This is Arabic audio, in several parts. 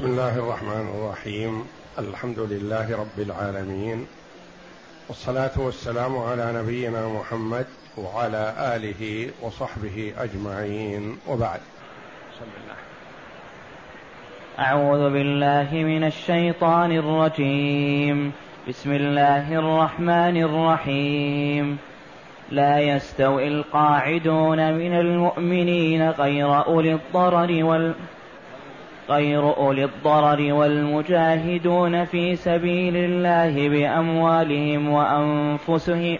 بسم الله الرحمن الرحيم. الحمد لله رب العالمين. والصلاة والسلام على نبينا محمد وعلى آله وصحبه أجمعين. وبعد. بسم الله أعوذ بالله من الشيطان الرجيم. بسم الله الرحمن الرحيم. لا يستوي القاعدون من المؤمنين غير أولي الضرر وال غير أولي الضرر والمجاهدون في سبيل الله بأموالهم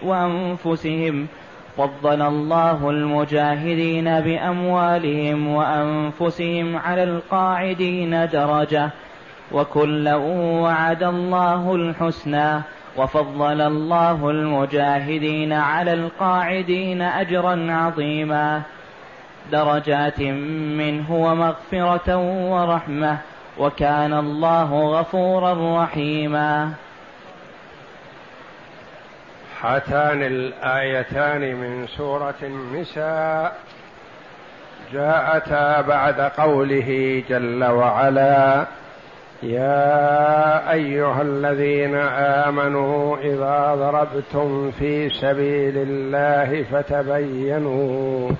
وأنفسهم, فضل الله المجاهدين بأموالهم وأنفسهم على القاعدين درجة. وكلا وعد الله الحسنى. وفضل الله المجاهدين على القاعدين أجرا عظيما. درجات منه ومغفرة ورحمة وكان الله غفورا رحيما. هاتان الآيتان من سورة النساء جاءتا بعد قوله جل وعلا يا أيها الذين آمنوا إذا ضربتم في سبيل الله فتبينوا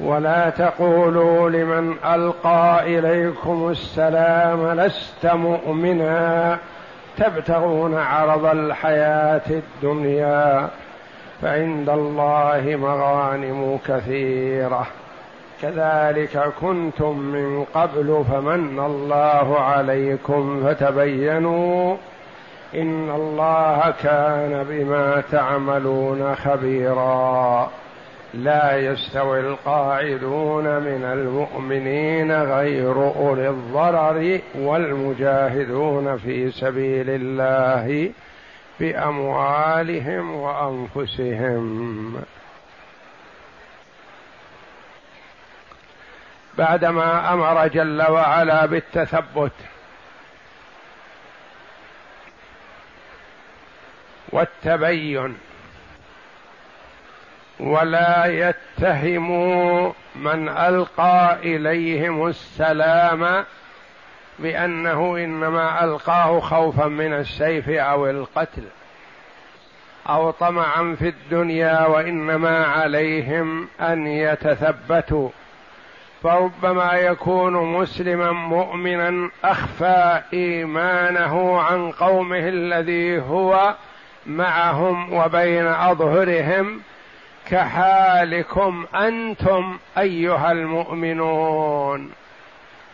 ولا تقولوا لمن ألقى إليكم السلام لست مؤمنا تبتغون عرض الحياة الدنيا فعند الله مغانم كثيرة. كذلك كنتم من قبل فمن الله عليكم فتبينوا إن الله كان بما تعملون خبيرا. لا يستوي القاعدون من المؤمنين غير أولي الضرر والمجاهدون في سبيل الله بأموالهم وأنفسهم. بعدما أمر جل وعلا بالتثبت والتبين ولا يتهموا من ألقى إليهم السلام بأنه إنما ألقاه خوفا من السيف أو القتل أو طمعا في الدنيا وإنما عليهم أن يتثبتوا فربما يكون مسلما مؤمنا أخفى إيمانه عن قومه الذي هو معهم وبين أظهرهم كحالكم أنتم أيها المؤمنون.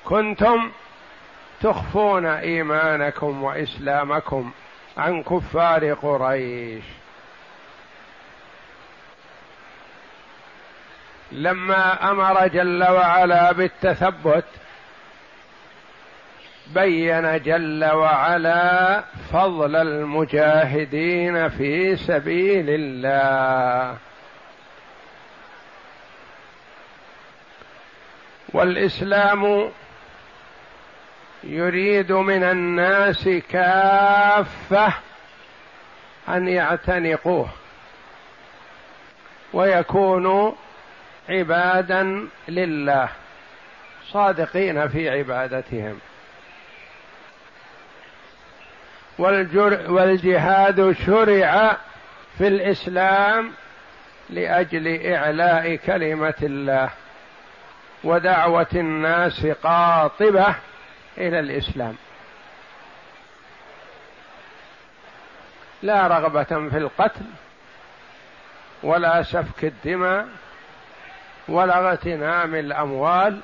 كنتم تخفون إيمانكم وإسلامكم عن كفار قريش. لما أمر جل وعلا بالتثبت بين جل وعلا فضل المجاهدين في سبيل الله. والإسلام يريد من الناس كافة أن يعتنقوه ويكونوا عبادا لله صادقين في عبادتهم. والجهاد شرع في الإسلام لأجل إعلاء كلمة الله. ودعوة الناس قاطبة إلى الإسلام. لا رغبة في القتل ولا سفك الدماء ولا اغتنام الأموال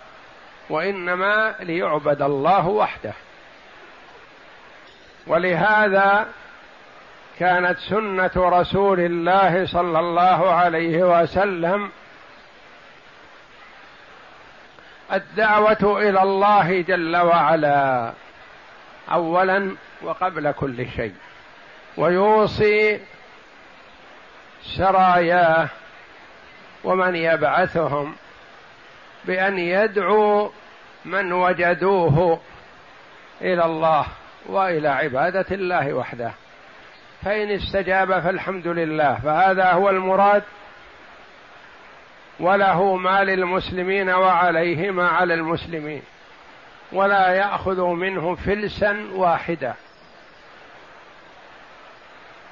وإنما ليعبد الله وحده. ولهذا كانت سنة رسول الله صلى الله عليه وسلم الدعوة إلى الله جل وعلا اولا وقبل كل شيء ويوصي سراياه ومن يبعثهم بأن يدعوا من وجدوه إلى الله وإلى عبادة الله وحده. فإن استجاب فالحمد لله فهذا هو المراد وله ما للمسلمين وعليه ما على المسلمين ولا يأخذ منه فلسا واحدة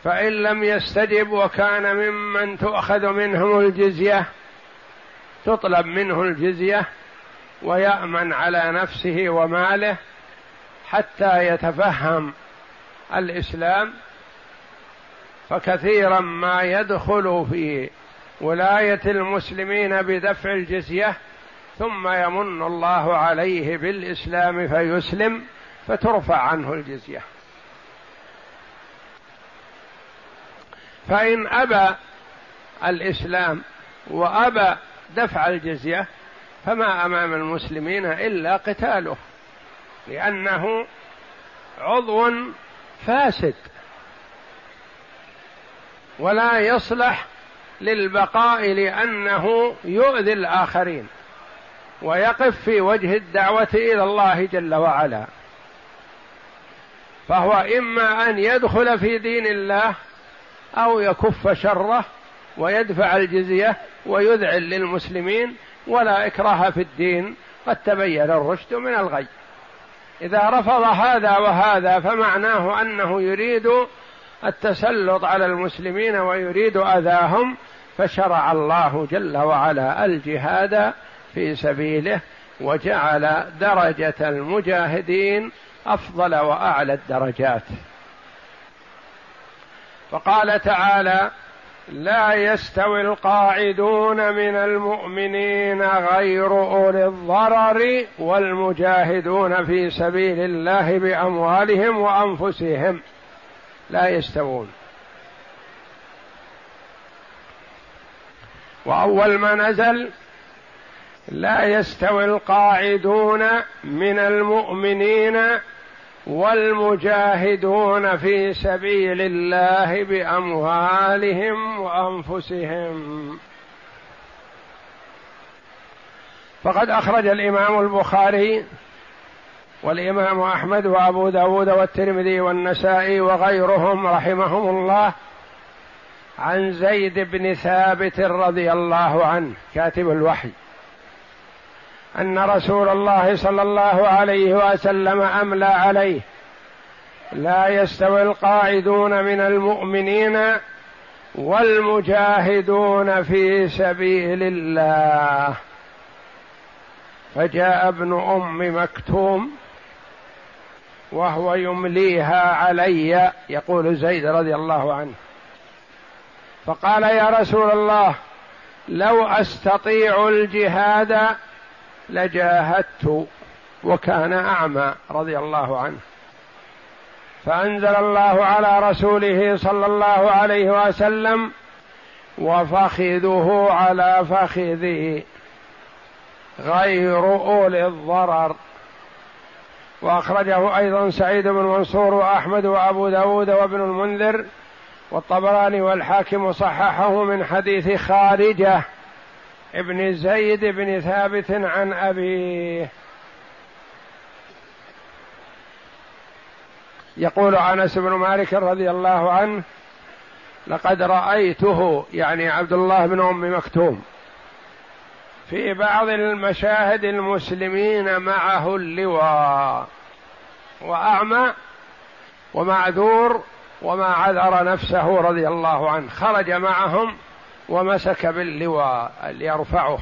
فإن لم يستجب وكان ممن تؤخذ منهم الجزية تطلب منه الجزية ويأمن على نفسه وماله حتى يتفهم الإسلام فكثيرا ما يدخل في ولاية المسلمين بدفع الجزية ثم يمن الله عليه بالإسلام فيسلم فترفع عنه الجزية. فإن أبى الإسلام وأبى دفع الجزية فما أمام المسلمين إلا قتاله لأنه عضو فاسد. ولا يصلح للبقاء لأنه يؤذي الآخرين ويقف في وجه الدعوة إلى الله جل وعلا. فهو إما أن يدخل في دين الله أو يكف شره ويدفع الجزية ويذعن للمسلمين ولا إكراه في الدين. قد تبين الرشد من الغي. إذا رفض هذا وهذا فمعناه أنه يريد التسلط على المسلمين ويريد أذاهم فشرع الله جل وعلا الجهاد في سبيله وجعل درجة المجاهدين أفضل وأعلى الدرجات. فقال تعالى لا يستوي القاعدون من المؤمنين غير أولي الضرر والمجاهدون في سبيل الله بأموالهم وأنفسهم. لا يستوون. وأول ما نزل لا يستوي القاعدون من المؤمنين والمجاهدون في سبيل الله بأموالهم وأنفسهم. فقد أخرج الإمام البخاري والإمام أحمد وأبو داود والترمذي والنسائي وغيرهم رحمهم الله عن زيد بن ثابت رضي الله عنه كاتب الوحي أن رسول الله صلى الله عليه وسلم أملى عليه لا يستوي القاعدون من المؤمنين والمجاهدون في سبيل الله. فجاء ابن أم مكتوم وهو يمليها علي يقول زيد رضي الله عنه. فقال يا رسول الله لو أستطيع الجهاد لجاهدت وكان أعمى رضي الله عنه. فأنزل الله على رسوله صلى الله عليه وسلم وفخذه على فخذه غير أولي الضرر. وأخرجه أيضا سعيد بن منصور وأحمد وأبو داود وابن المنذر والطبراني والحاكم وصححه من حديث خارجة ابن زيد بن ثابت عن أبيه. يقول أنس بن مالك رضي الله عنه لقد رأيته يعني عبد الله بن أم مكتوم. في بعض المشاهد المسلمين معه اللواء وأعمى ومعذور وما عذر نفسه رضي الله عنه. خرج معهم ومسك باللواء ليرفعه.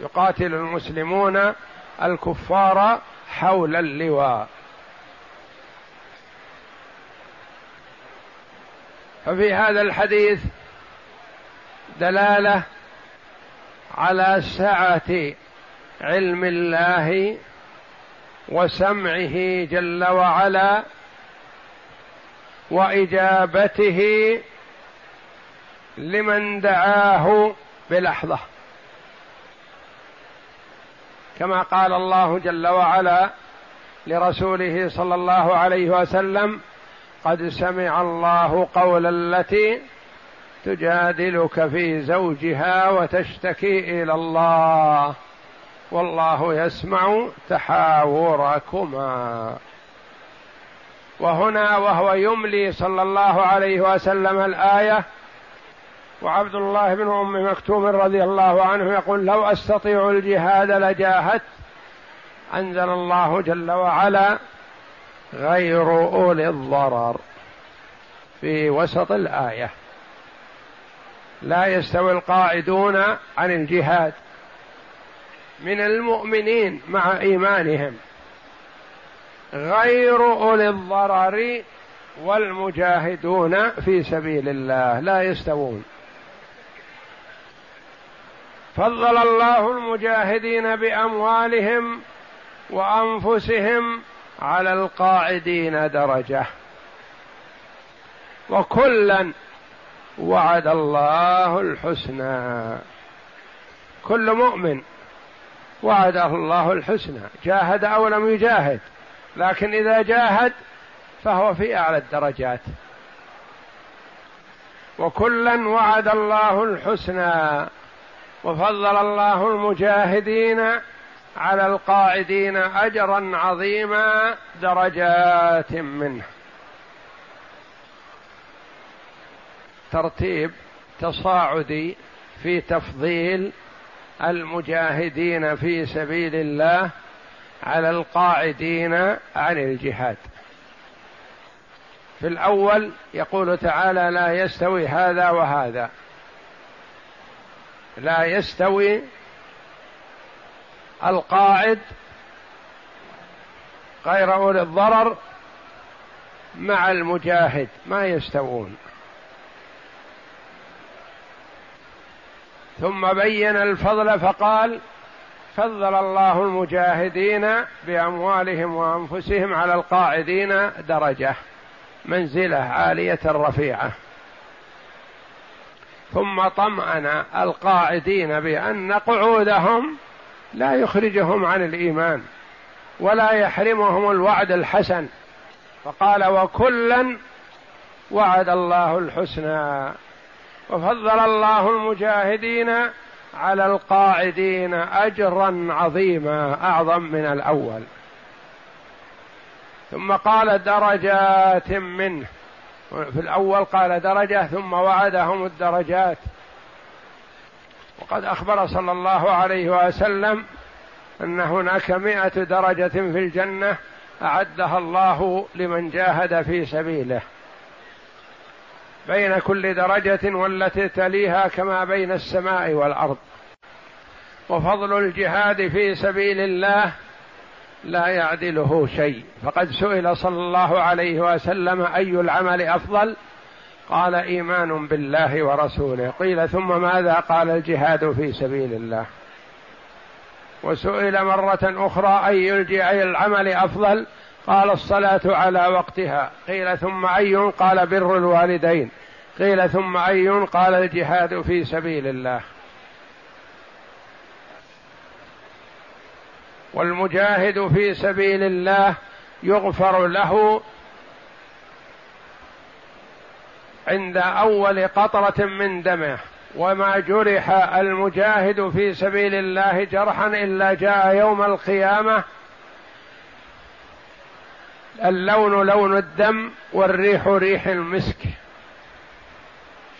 يقاتل المسلمون الكفار حول اللواء. ففي هذا الحديث دلالة على سعة علم الله وسمعه جل وعلا وإجابته لمن دعاه بلحظة. كما قال الله جل وعلا لرسوله صلى الله عليه وسلم قد سمع الله قول التي تجادلك في زوجها وتشتكي إلى الله. والله يسمع تحاوركما. وهنا وهو يملي صلى الله عليه وسلم الآية. وعبد الله بن أم مكتوم رضي الله عنه يقول لو أستطيع الجهاد لجاهدت أنزل الله جل وعلا غير أولي الضرر. في وسط الآية. لا يستوي القاعدون عن الجهاد من المؤمنين مع إيمانهم. غير أولي الضرر والمجاهدون في سبيل الله. لا يستوون. فضل الله المجاهدين بأموالهم وأنفسهم على القاعدين درجة. وكلا وعد الله الحسنى. كل مؤمن وعده الله الحسنى. جاهد أو لم يجاهد لكن إذا جاهد فهو في أعلى الدرجات. وكلا وعد الله الحسنى وفضل الله المجاهدين على القاعدين أجرا عظيما درجات منه. ترتيب تصاعدي في تفضيل المجاهدين في سبيل الله على القاعدين عن الجهاد. في الأول يقول تعالى لا يستوي هذا وهذا. لا يستوي القاعد غير أولي الضرر مع المجاهد ما يستوون. ثم بين الفضل فقال فضل الله المجاهدين بأموالهم وأنفسهم على القاعدين درجة منزلة عالية رفيعة. ثم طمأن القاعدين بأن قعودهم لا يخرجهم عن الإيمان ولا يحرمهم الوعد الحسن. فقال وكلا وعد الله الحسنى. وفضل الله المجاهدين على القاعدين اجرا عظيما أعظم من الأول. ثم قال درجات منه. في الأول قال درجة ثم وعدهم الدرجات. وقد أخبر صلى الله عليه وسلم أن هناك مائة درجة في الجنة أعدها الله لمن جاهد في سبيله. بين كل درجة والتي تليها كما بين السماء والأرض. وفضل الجهاد في سبيل الله لا يعدله شيء. فقد سئل صلى الله عليه وسلم أي العمل أفضل؟ قال إيمان بالله ورسوله. قيل ثم ماذا قال الجهاد في سبيل الله؟ وسئل مرة أخرى أي العمل أفضل؟ قال الصلاة على وقتها. قيل ثم أي قال بر الوالدين. قيل ثم أي قال الجهاد في سبيل الله. والمجاهد في سبيل الله يغفر له عند أول قطرة من دمه. وما جرح المجاهد في سبيل الله جرحا إلا جاء يوم القيامة اللون لون الدم والريح ريح المسك.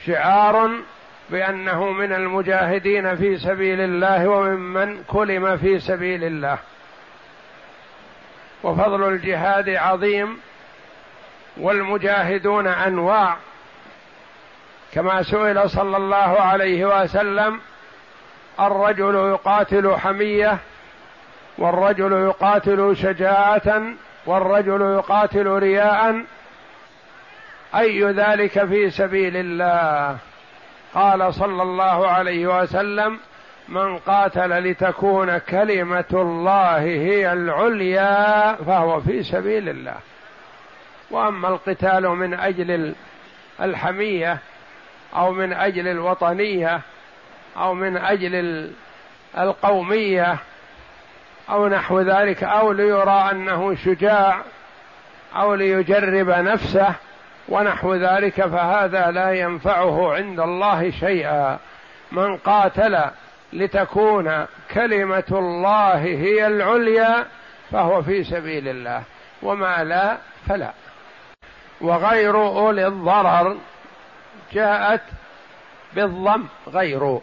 شعار بأنه من المجاهدين في سبيل الله وممن كلم في سبيل الله. وفضل الجهاد عظيم والمجاهدون أنواع. كما سئل صلى الله عليه وسلم الرجل يقاتل حمية والرجل يقاتل شجاعة والرجل يقاتل رياء. أي ذلك في سبيل الله؟ قال صلى الله عليه وسلم من قاتل لتكون كلمة الله هي العليا فهو في سبيل الله. وأما القتال من أجل الحمية أو من أجل الوطنية أو من أجل القومية أو نحو ذلك أو ليرى أنه شجاع أو ليجرب نفسه ونحو ذلك فهذا لا ينفعه عند الله شيئا. من قاتل لتكون كلمة الله هي العليا فهو في سبيل الله وما لا فلا. وغير أولي الضرر جاءت بالضم غير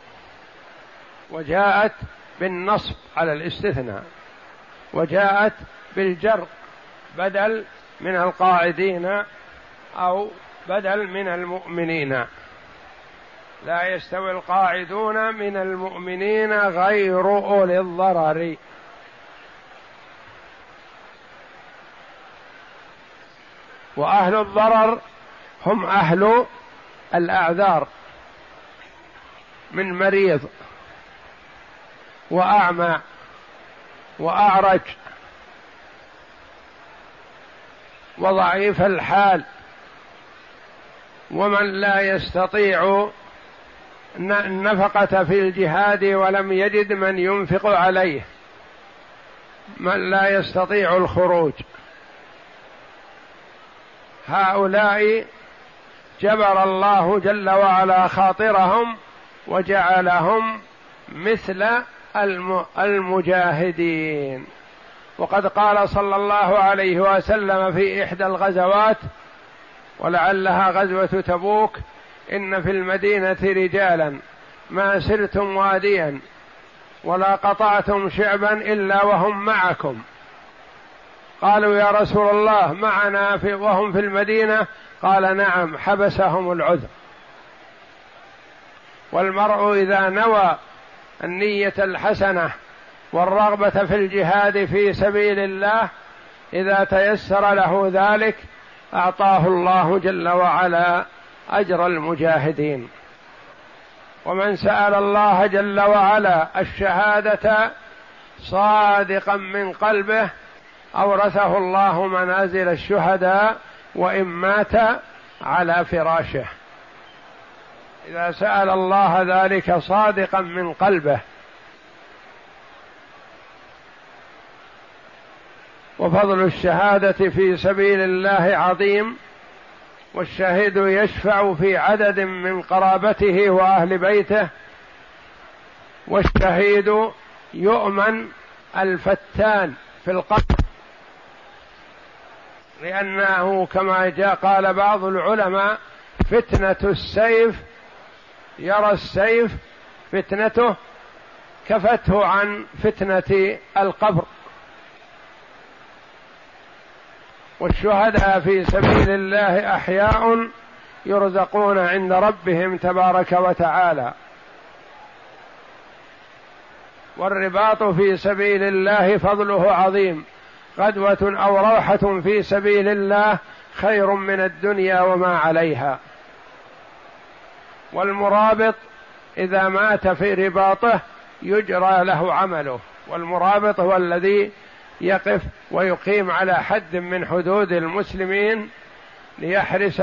وجاءت بالنصب على الاستثناء وجاءت بالجر بدل من القاعدين أو بدل من المؤمنين. لا يستوي القاعدون من المؤمنين غير أولي الضرر. وأهل الضرر هم أهل الأعذار من مريض. وأعمى وأعرج وضعيف الحال ومن لا يستطيع النفقة في الجهاد ولم يجد من ينفق عليه من لا يستطيع الخروج. هؤلاء جبر الله جل وعلا خاطرهم وجعلهم مثل المجاهدين. وقد قال صلى الله عليه وسلم في إحدى الغزوات ولعلها غزوة تبوك إن في المدينة رجالا ما سرتم واديا ولا قطعتم شعبا إلا وهم معكم. قالوا يا رسول الله معنا في وهم في المدينة؟ قال نعم حبسهم العذر. والمرء إذا نوى النية الحسنة والرغبة في الجهاد في سبيل الله إذا تيسر له ذلك أعطاه الله جل وعلا أجر المجاهدين. ومن سأل الله جل وعلا الشهادة صادقا من قلبه أورثه الله منازل الشهداء وإن مات على فراشه. إذا سأل الله ذلك صادقا من قلبه. وفضل الشهادة في سبيل الله عظيم والشاهد يشفع في عدد من قرابته وأهل بيته والشهيد يؤمن الفتان في القبر. لأنه كما جاء قال بعض العلماء فتنة السيف يرى السيف فتنته كفته عن فتنة القبر. والشهداء في سبيل الله أحياء يرزقون عند ربهم تبارك وتعالى. والرباط في سبيل الله فضله عظيم. غدوة أو روحة في سبيل الله خير من الدنيا وما عليها. والمرابط إذا مات في رباطه يجرى له عمله والمرابط هو الذي يقف ويقيم على حد من حدود المسلمين ليحرس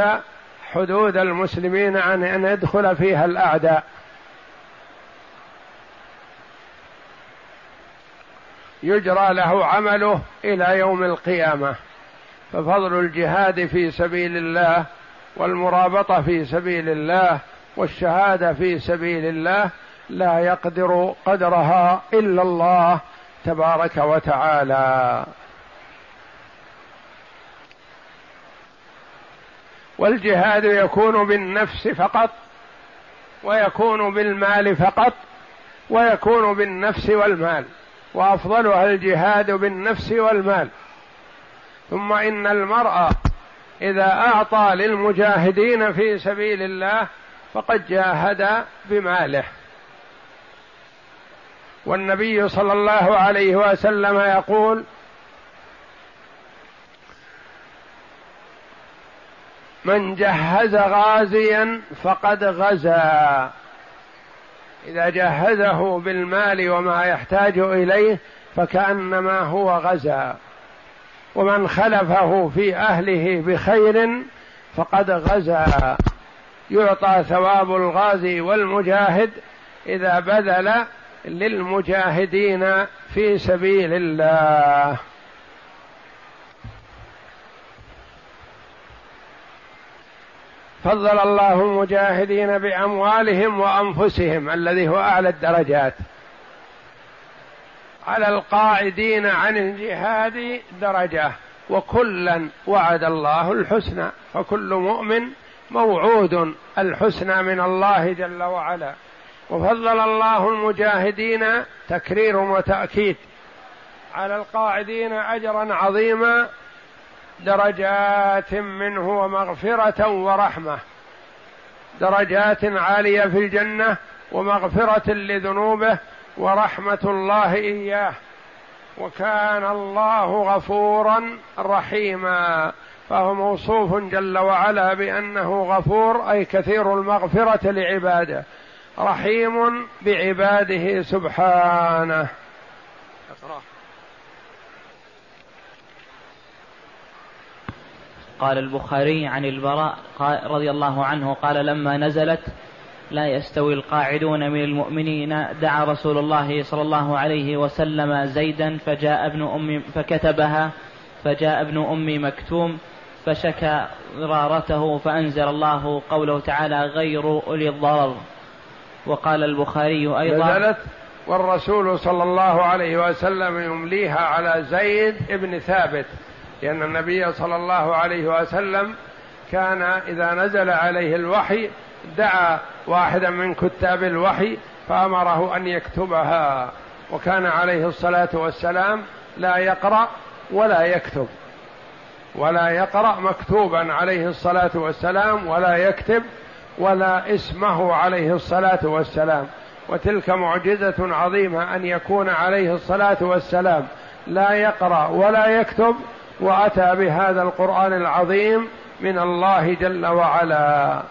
حدود المسلمين عن أن يدخل فيها الأعداء. يجرى له عمله إلى يوم القيامة. ففضل الجهاد في سبيل الله والمرابطة في سبيل الله والشهادة في سبيل الله لا يقدر قدرها إلا الله تبارك وتعالى. والجهاد يكون بالنفس فقط ويكون بالمال فقط ويكون بالنفس والمال وافضلها الجهاد بالنفس والمال. ثم إن المرء إذا أعطى للمجاهدين في سبيل الله فقد جاهد بماله. والنبي صلى الله عليه وسلم يقول من جهز غازيا فقد غزا. إذا جهزه بالمال وما يحتاج إليه فكأنما هو غزا. ومن خلفه في أهله بخير فقد غزا. يعطى ثواب الغازي والمجاهد إذا بذل للمجاهدين في سبيل الله. فضل الله المجاهدين بأموالهم وأنفسهم الذي هو أعلى الدرجات. على القاعدين عن الجهاد درجة وكلا وعد الله الحسنى فكل مؤمن موعود الحسنى من الله جل وعلا. وفضل الله المجاهدين تكرير وتأكيد. على القاعدين أجرا عظيما درجات منه ومغفرة ورحمة. درجات عالية في الجنة ومغفرة لذنوبه ورحمة الله إياه. وكان الله غفورا رحيما. فهو موصوف جل وعلا بأنه غفور أي كثير المغفرة لعباده. رحيم بعباده سبحانه. قال البخاري عن البراء رضي الله عنه قال لما نزلت لا يستوي القاعدون من المؤمنين. دعا رسول الله صلى الله عليه وسلم زيدا فجاء ابن أم فكتبها فجاء ابن أم مكتوم فشكى ضرارته فأنزل الله قوله تعالى غير أولي الضرر. وقال البخاري أيضا نزلت والرسول صلى الله عليه وسلم يمليها على زيد بن ثابت لأن النبي صلى الله عليه وسلم كان إذا نزل عليه الوحي دعا واحدا من كتاب الوحي فأمره أن يكتبها وكان عليه الصلاة والسلام لا يقرأ ولا يكتب. ولا يقرأ مكتوبا عليه الصلاة والسلام ولا يكتب ولا اسمه عليه الصلاة والسلام. وتلك معجزة عظيمة أن يكون عليه الصلاة والسلام. لا يقرأ ولا يكتب وأتى بهذا القرآن العظيم من الله جل وعلا.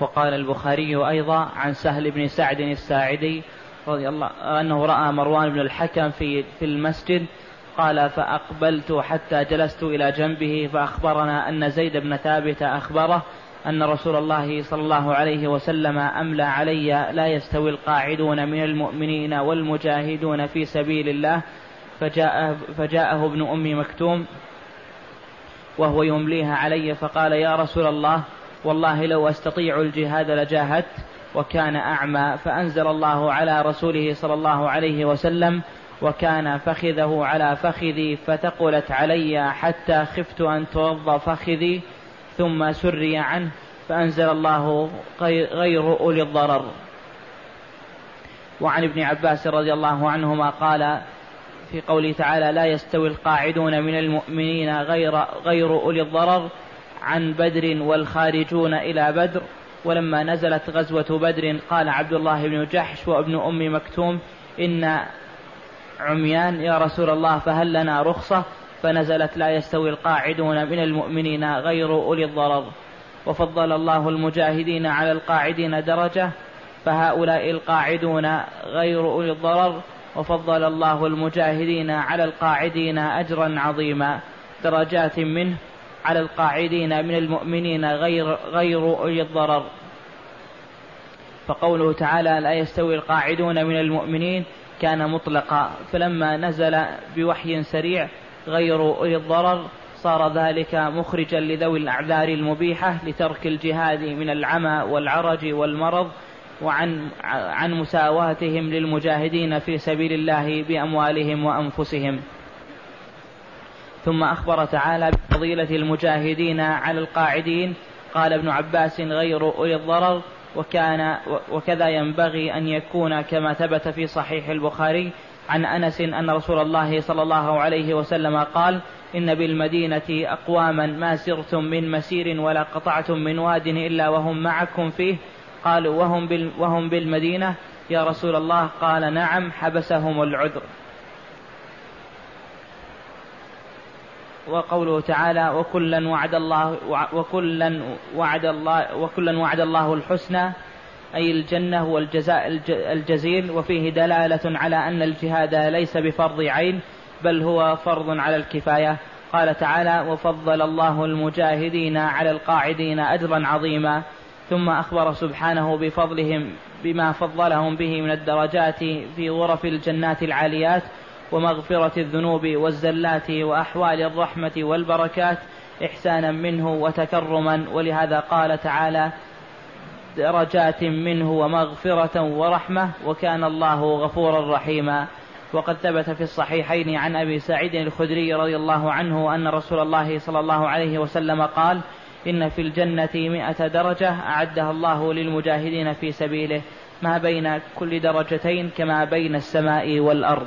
وقال البخاري أيضا عن سهل بن سعد الساعدي رضي الله أنه رأى مروان بن الحكم في في المسجد قال فأقبلت حتى جلست إلى جنبه فأخبرنا أن زيد بن ثابت أخبره أن رسول الله صلى الله عليه وسلم أملى علي لا يستوي القاعدون من المؤمنين والمجاهدون في سبيل الله فجاء فجاءه ابن أم مكتوم وهو يمليها علي فقال يا رسول الله والله لو أستطيع الجهاد لجاهدت وكان أعمى فأنزل الله على رسوله صلى الله عليه وسلم وكان فخذه على فخذي فتقلت علي حتى خفت أن توض فخذي ثم سري عنه فأنزل الله غير أولي الضرر. وعن ابن عباس رضي الله عنهما قال في قوله تعالى لا يستوي القاعدون من المؤمنين غير غير أولي الضرر عن بدر والخارجون إلى بدر. ولما نزلت غزوة بدر قال عبد الله بن جحش وابن أم مكتوم إن عميان يا رسول الله فهل لنا رخصة؟ فنزلت لا يستوي القاعدون من المؤمنين غير أولي الضرر. وفضل الله المجاهدين على القاعدين درجة فهؤلاء القاعدون غير أولي الضرر. وفضل الله المجاهدين على القاعدين أجرا عظيما درجات منه على القاعدين من المؤمنين غير غير أولي الضرر. فقوله تعالى لا يستوي القاعدون من المؤمنين كان مطلقا. فلما نزل بوحي سريع غير أولي الضرر صار ذلك مخرجا لذوي الأعذار المبيحة لترك الجهاد من العمى والعرج والمرض وعن عن مساواتهم للمجاهدين في سبيل الله بأموالهم وأنفسهم. ثم أخبر تعالى بفضيلة المجاهدين على القاعدين. قال ابن عباس غير أولي الضرر وكان وكذا ينبغي أن يكون كما ثبت في صحيح البخاري عن أنس أن رسول الله صلى الله عليه وسلم قال إن بالمدينة أقواما ما سرتم من مسير ولا قطعتم من واد إلا وهم معكم فيه. قالوا وهم, وهم بالمدينة؟ يا رسول الله. قال نعم حبسهم العذر. وقوله تعالى وكلا وعد الله وكلا وعد الله وكلا وعد الله الحسنى أي الجنة والجزاء الجزيل وفيه دلالة على أن الجهاد ليس بفرض عين بل هو فرض على الكفاية. قال تعالى وفضل الله المجاهدين على القاعدين أجرا عظيما. ثم أخبر سبحانه بفضلهم بما فضلهم به من الدرجات في غرف الجنات العاليات ومغفرة الذنوب والزلات وأحوال الرحمة والبركات إحسانا منه وتكرما ولهذا قال تعالى درجات منه ومغفرة ورحمة وكان الله غفورا رحيما. وقد ثبت في الصحيحين عن أبي سعيد الخدري رضي الله عنه أن رسول الله صلى الله عليه وسلم قال إن في الجنة مئة درجة أعدها الله للمجاهدين في سبيله ما بين كل درجتين كما بين السماء والأرض.